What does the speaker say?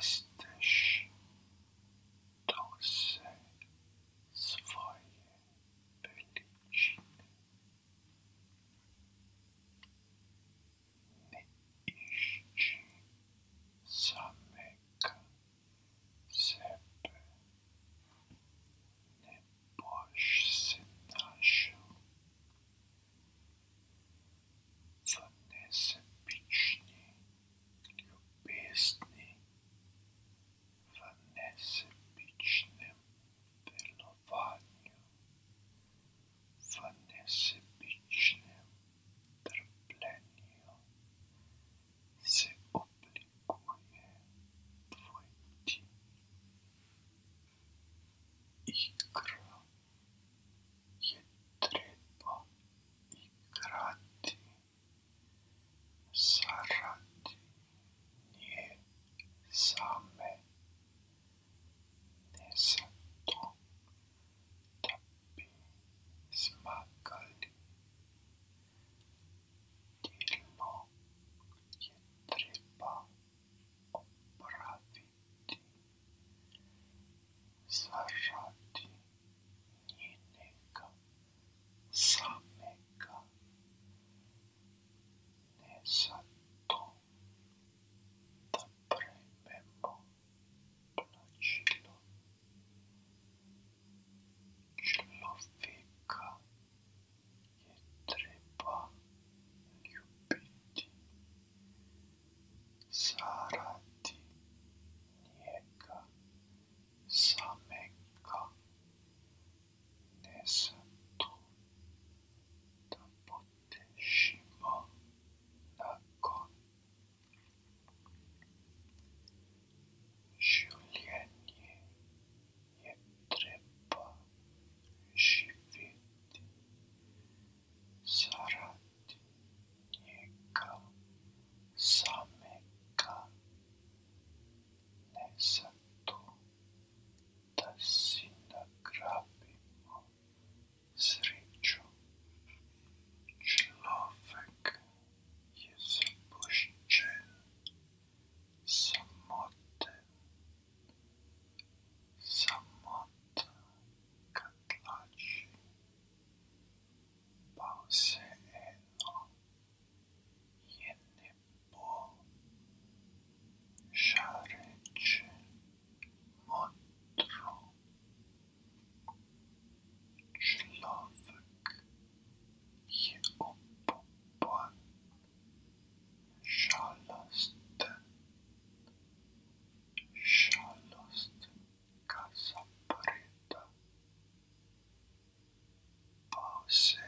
し。Sure.